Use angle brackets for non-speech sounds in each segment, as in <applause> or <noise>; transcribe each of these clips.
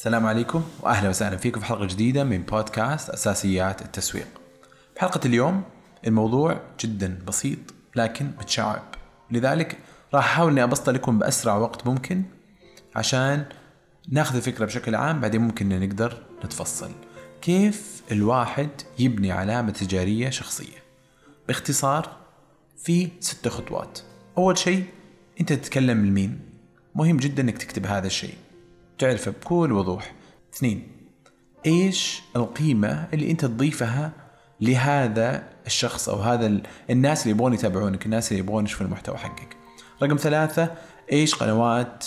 السلام عليكم وأهلا وسهلا فيكم في حلقة جديدة من بودكاست أساسيات التسويق. بحلقه اليوم الموضوع جدا بسيط لكن متشعب، لذلك راح أحاول إني ابسط لكم بأسرع وقت ممكن عشان ناخذ الفكرة بشكل عام بعدين ممكن إن نقدر نتفصل. كيف الواحد يبني علامة تجارية شخصية؟ باختصار في ست خطوات. أول شيء أنت تتكلم لمين؟ مهم جدا إنك تكتب هذا الشيء. تعرفه بكل وضوح. اثنين إيش القيمة اللي أنت تضيفها لهذا الشخص أو هذا ال- الناس اللي يبغون يتابعونك الناس اللي يبغون يشوفون المحتوى حقك. رقم ثلاثة إيش قنوات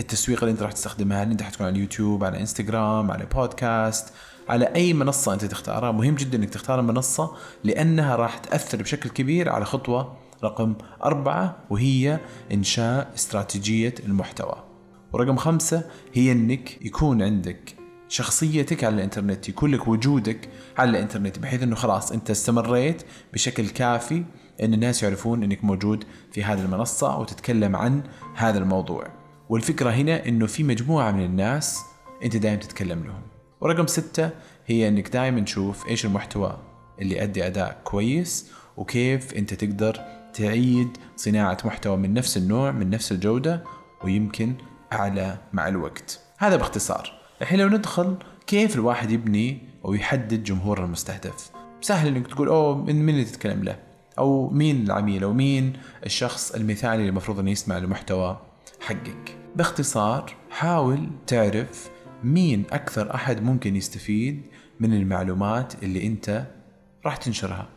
التسويق اللي أنت راح تستخدمها؟ هل أنت حتكون على اليوتيوب على إنستغرام على بودكاست على أي منصة أنت تختارها. مهم جدا إنك تختار المنصة لأنها راح تأثر بشكل كبير على خطوة رقم أربعة وهي إنشاء استراتيجية المحتوى. ورقم خمسة هي إنك يكون عندك شخصيتك على الإنترنت يكون لك وجودك على الإنترنت بحيث إنه خلاص أنت استمريت بشكل كافي إن الناس يعرفون إنك موجود في هذه المنصة وتتكلم عن هذا الموضوع. والفكرة هنا إنه في مجموعة من الناس أنت دائما تتكلم لهم. ورقم ستة هي إنك دائما تشوف إيش المحتوى اللي يؤدي أداء كويس وكيف أنت تقدر تعيد صناعة محتوى من نفس النوع من نفس الجودة ويمكن اعلى مع الوقت. هذا باختصار. الحين لو ندخل كيف الواحد يبني أو يحدد جمهور المستهدف؟ سهل إنك تقول أوه من مين اللي تتكلم له؟ أو مين العميل؟ أو مين الشخص المثالي اللي المفروض إنه يسمع المحتوى حقك؟ باختصار حاول تعرف مين أكثر أحد ممكن يستفيد من المعلومات اللي أنت راح تنشرها.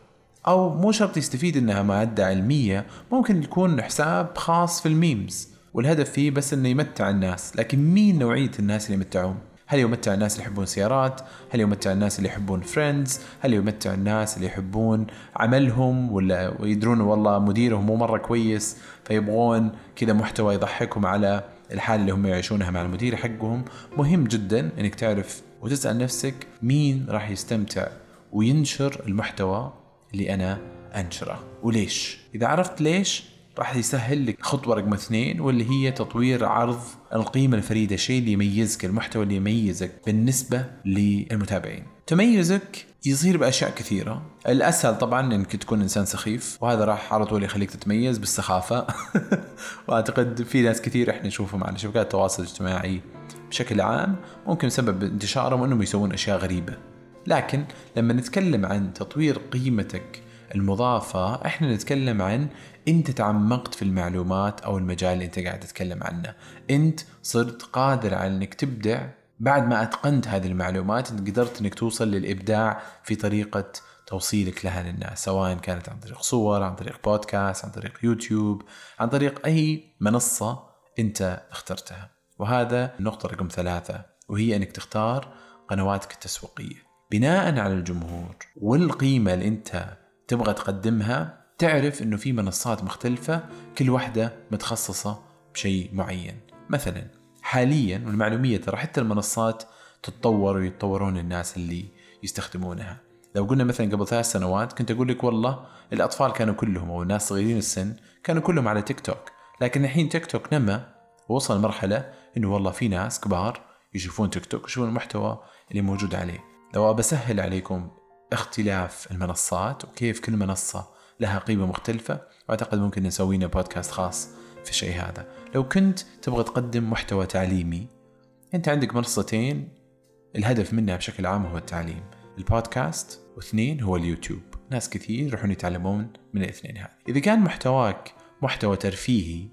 أو مو شرط يستفيد إنها مادة علمية ممكن يكون حساب خاص في ال memes. والهدف فيه بس إنه يمتع الناس. لكن مين نوعية الناس اللي يمتعهم؟ هل يمتع الناس اللي يحبون سيارات؟ هل يمتع الناس اللي يحبون Friends هل يمتع الناس اللي يحبون عملهم ولا ويدرون والله مديرهم مو مرة كويس فيبغون كذا محتوى يضحكهم على الحالة اللي هم يعيشونها مع المدير حقهم؟ مهم جدا إنك تعرف وتسأل نفسك مين راح يستمتع وينشر المحتوى اللي أنا أنشره. وليش؟ إذا عرفت ليش راح يسهل لك خطوة رقم اثنين واللي هي تطوير عرض القيمة الفريدة الشيء اللي يميزك المحتوى اللي يميزك بالنسبة للمتابعين. تميزك يصير بأشياء كثيرة. الأسهل طبعا إنك تكون إنسان سخيف وهذا راح على طول يخليك تتميز بالسخافة. <laughs> وأعتقد في ناس كثير إحنا نشوفهم على شبكات التواصل الاجتماعي بشكل عام ممكن سبب انتشارهم إنهم يسوون أشياء غريبة. لكن لما نتكلم عن تطوير قيمتك المضافة إحنا نتكلم عن إنت تعمقت في المعلومات أو المجال اللي إنت قاعد تتكلم عنه. إنت صرت قادر على إنك تبدع. بعد ما أتقنت هذه المعلومات إنت قدرت إنك توصل للإبداع في طريقة توصيلك لها للناس سواء كانت عن طريق صور عن طريق بودكاست عن طريق يوتيوب عن طريق أي منصة إنت اخترتها. وهذا النقطة رقم ثلاثة وهي إنك تختار قنواتك التسويقية. بناء على الجمهور والقيمة اللي إنت تبغى تقدمها تعرف إنه في منصات مختلفة كل واحدة متخصصة بشيء معين. مثلا حاليا والمعلومية ترى حتى المنصات تتطور ويتطورون الناس اللي يستخدمونها. لو قلنا مثلا قبل ثلاث سنوات كنت أقول لك والله الأطفال كانوا كلهم أو الناس صغيرين السن كانوا كلهم على تيك توك. لكن الحين تيك توك نما ووصل مرحلة إنه والله في ناس كبار يشوفون تيك توك يشوفون المحتوى اللي موجود عليه. لو بسهل عليكم اختلاف المنصات وكيف كل منصة لها قيمة مختلفة. وأعتقد ممكن نسوي لنا بودكاست خاص في الشيء هذا. لو كنت تبغى تقدم محتوى تعليمي أنت عندك منصتين. الهدف منها بشكل عام هو التعليم. البودكاست واثنين هو اليوتيوب. ناس كثير يروحون يتعلمون من الاثنين هذه. إذا كان محتواك محتوى ترفيهي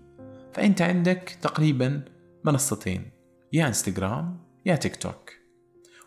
فأنت عندك تقريبا منصتين. يا إنستغرام يا تيك توك.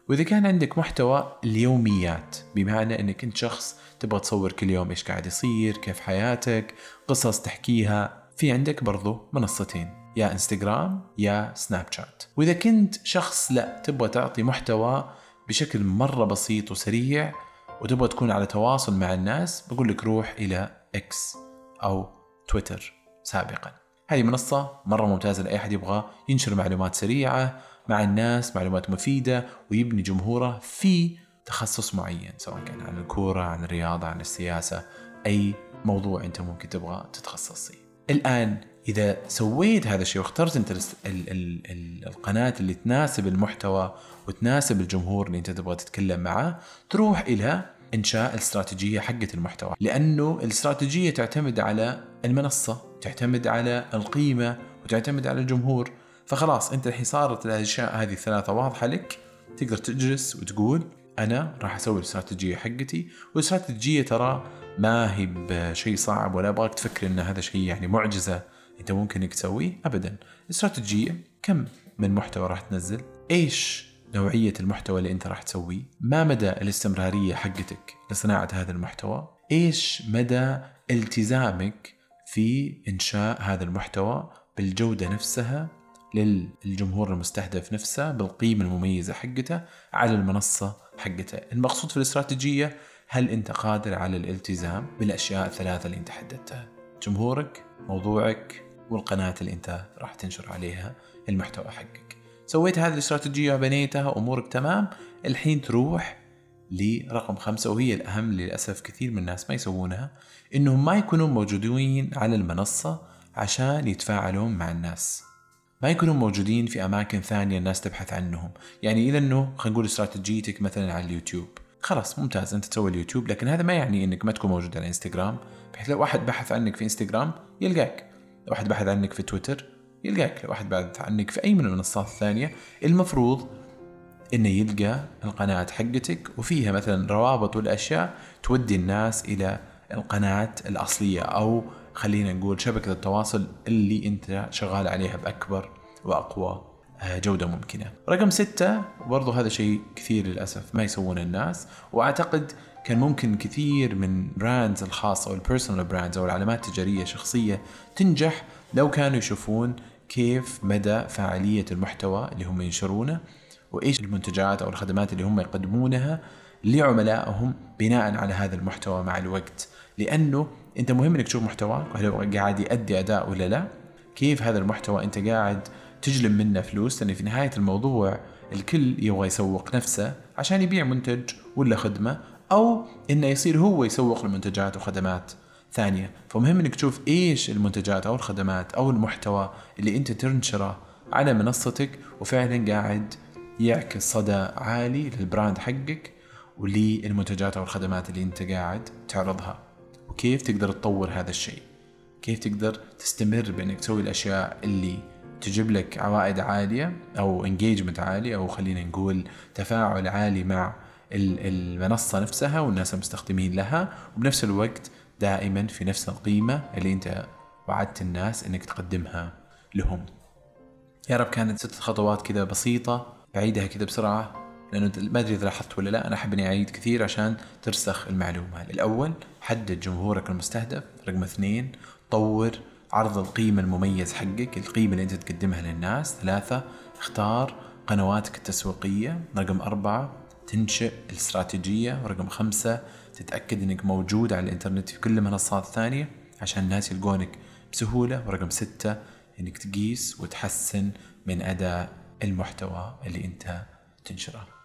وإذا كان عندك محتوى اليوميات بمعنى إنك انت شخص تبغى تصور كل يوم إيش قاعد يصير كيف حياتك قصص تحكيها في عندك برضو منصتين يا إنستغرام يا سناب شات. وإذا كنت شخص لا تبغى تعطي محتوى بشكل مرة بسيط وسريع وتبغى تكون على تواصل مع الناس بقول لك روح إلى إكس أو تويتر سابقا. هذه منصة مرة ممتازة لأي أحد يبغى ينشر معلومات سريعة مع الناس معلومات مفيدة ويبني جمهوره في تخصص معين سواء كان عن الكورة عن الرياضة عن السياسة أي موضوع أنت ممكن تبغى تتخصص فيه. الآن إذا سويت هذا الشيء واخترت أنت ال ال ال القناة اللي تناسب المحتوى وتناسب الجمهور اللي أنت تبغى تتكلم معه تروح إلى إنشاء الاستراتيجية حقة المحتوى. لأنه الاستراتيجية تعتمد على المنصة تعتمد على القيمة وتعتمد على الجمهور. فخلاص أنت الحين صارت الأشياء هذه الثلاثة واضحة لك. تقدر تجلس وتقول أنا راح أسوي الاستراتيجية حقتي. والاستراتيجية ترى ما هي بشيء صعب ولا أبغاك تفكر إن هذا شيء يعني معجزة أنت ممكن إنك تسويه ابدا. الاستراتيجية كم من محتوى راح تنزل؟ إيش نوعية المحتوى اللي أنت راح تسويه؟ ما مدى الاستمرارية حقتك لصناعة هذا المحتوى؟ إيش مدى التزامك في إنشاء هذا المحتوى بالجودة نفسها للجمهور المستهدف نفسه بالقيمة المميزة حقته على المنصة حقته. المقصود في الاستراتيجية هل أنت قادر على الالتزام بالأشياء الثلاثة اللي أنت حددتها؟ جمهورك موضوعك والقناة اللي أنت راح تنشر عليها المحتوى حقك. سويت هذه الاستراتيجية وبنيتها أمورك تمام. الحين تروح لرقم خمسة وهي الأهم للأسف كثير من الناس ما يسوونها إنهم ما يكونوا موجودين على المنصة عشان يتفاعلون مع الناس. ما يكونوا موجودين في أماكن ثانية الناس تبحث عنهم. يعني إذا إنه خلينا نقول استراتيجيتك مثلا على اليوتيوب. خلاص ممتاز أنت تسوي اليوتيوب لكن هذا ما يعني إنك ما تكون موجود على إنستغرام. بحيث لو واحد بحث عنك في إنستغرام يلقاك. لو واحد بحث عنك في تويتر يلقاك. لو واحد بحث عنك في أي من المنصات الثانية المفروض إنه يلقى القناة حقتك وفيها مثلا روابط والأشياء تودي الناس إلى القناة الأصلية أو خلينا نقول شبكة التواصل اللي أنت شغال عليها بأكبر وأقوى آه، جودة ممكنة. رقم ستة برضو هذا شيء كثير للأسف ما يسوونه الناس وأعتقد كان ممكن كثير من brands الخاصة أو ال personal brands أو العلامات التجارية شخصية تنجح لو كانوا يشوفون كيف مدى فاعلية المحتوى اللي هم ينشرونه وإيش المنتجات أو الخدمات اللي هم يقدمونها لعملائهم بناء على هذا المحتوى مع الوقت. لأنه أنت مهم إنك تشوف محتواك وهل هو قاعد يؤدي أداء ولا لا؟ كيف هذا المحتوى؟ أنت قاعد تجلب منه فلوس لأن في نهاية الموضوع الكل يبغى يسوق نفسه عشان يبيع منتج ولا خدمة أو إنه يصير هو يسوق لمنتجات وخدمات ثانية. فمهم إنك تشوف إيش المنتجات أو الخدمات أو المحتوى اللي أنت تنشره على منصتك وفعلا قاعد يعكس صدى عالي للبراند حقك وللمنتجات أو الخدمات اللي أنت قاعد تعرضها. وكيف تقدر تطور هذا الشيء كيف تقدر تستمر بإنك تسوي الأشياء اللي تجيب لك عوائد عالية أو انجيجمنت عالي أو خلينا نقول تفاعل عالي مع المنصة نفسها والناس المستخدمين لها وبنفس الوقت دائما في نفس القيمة اللي أنت وعدت الناس إنك تقدمها لهم. يا رب كانت ست خطوات كذا بسيطة بعيدها كذا بسرعة لأنه ما أدري إذا لاحظت ولا لا أنا أحب إني أعيد كثير عشان ترسخ المعلومة الأول حدد جمهورك المستهدف رقم اثنين طور عرض القيمة المميز حقك القيمة اللي أنت تقدمها للناس. ثلاثة اختار قنواتك التسويقية رقم أربعة تنشئ الاستراتيجية ورقم خمسة تتأكد أنك موجود على الإنترنت في كل المنصات الثانية عشان الناس يلقونك بسهولة. ورقم ستة أنك تقيس وتحسن من أداء المحتوى اللي أنت تنشره.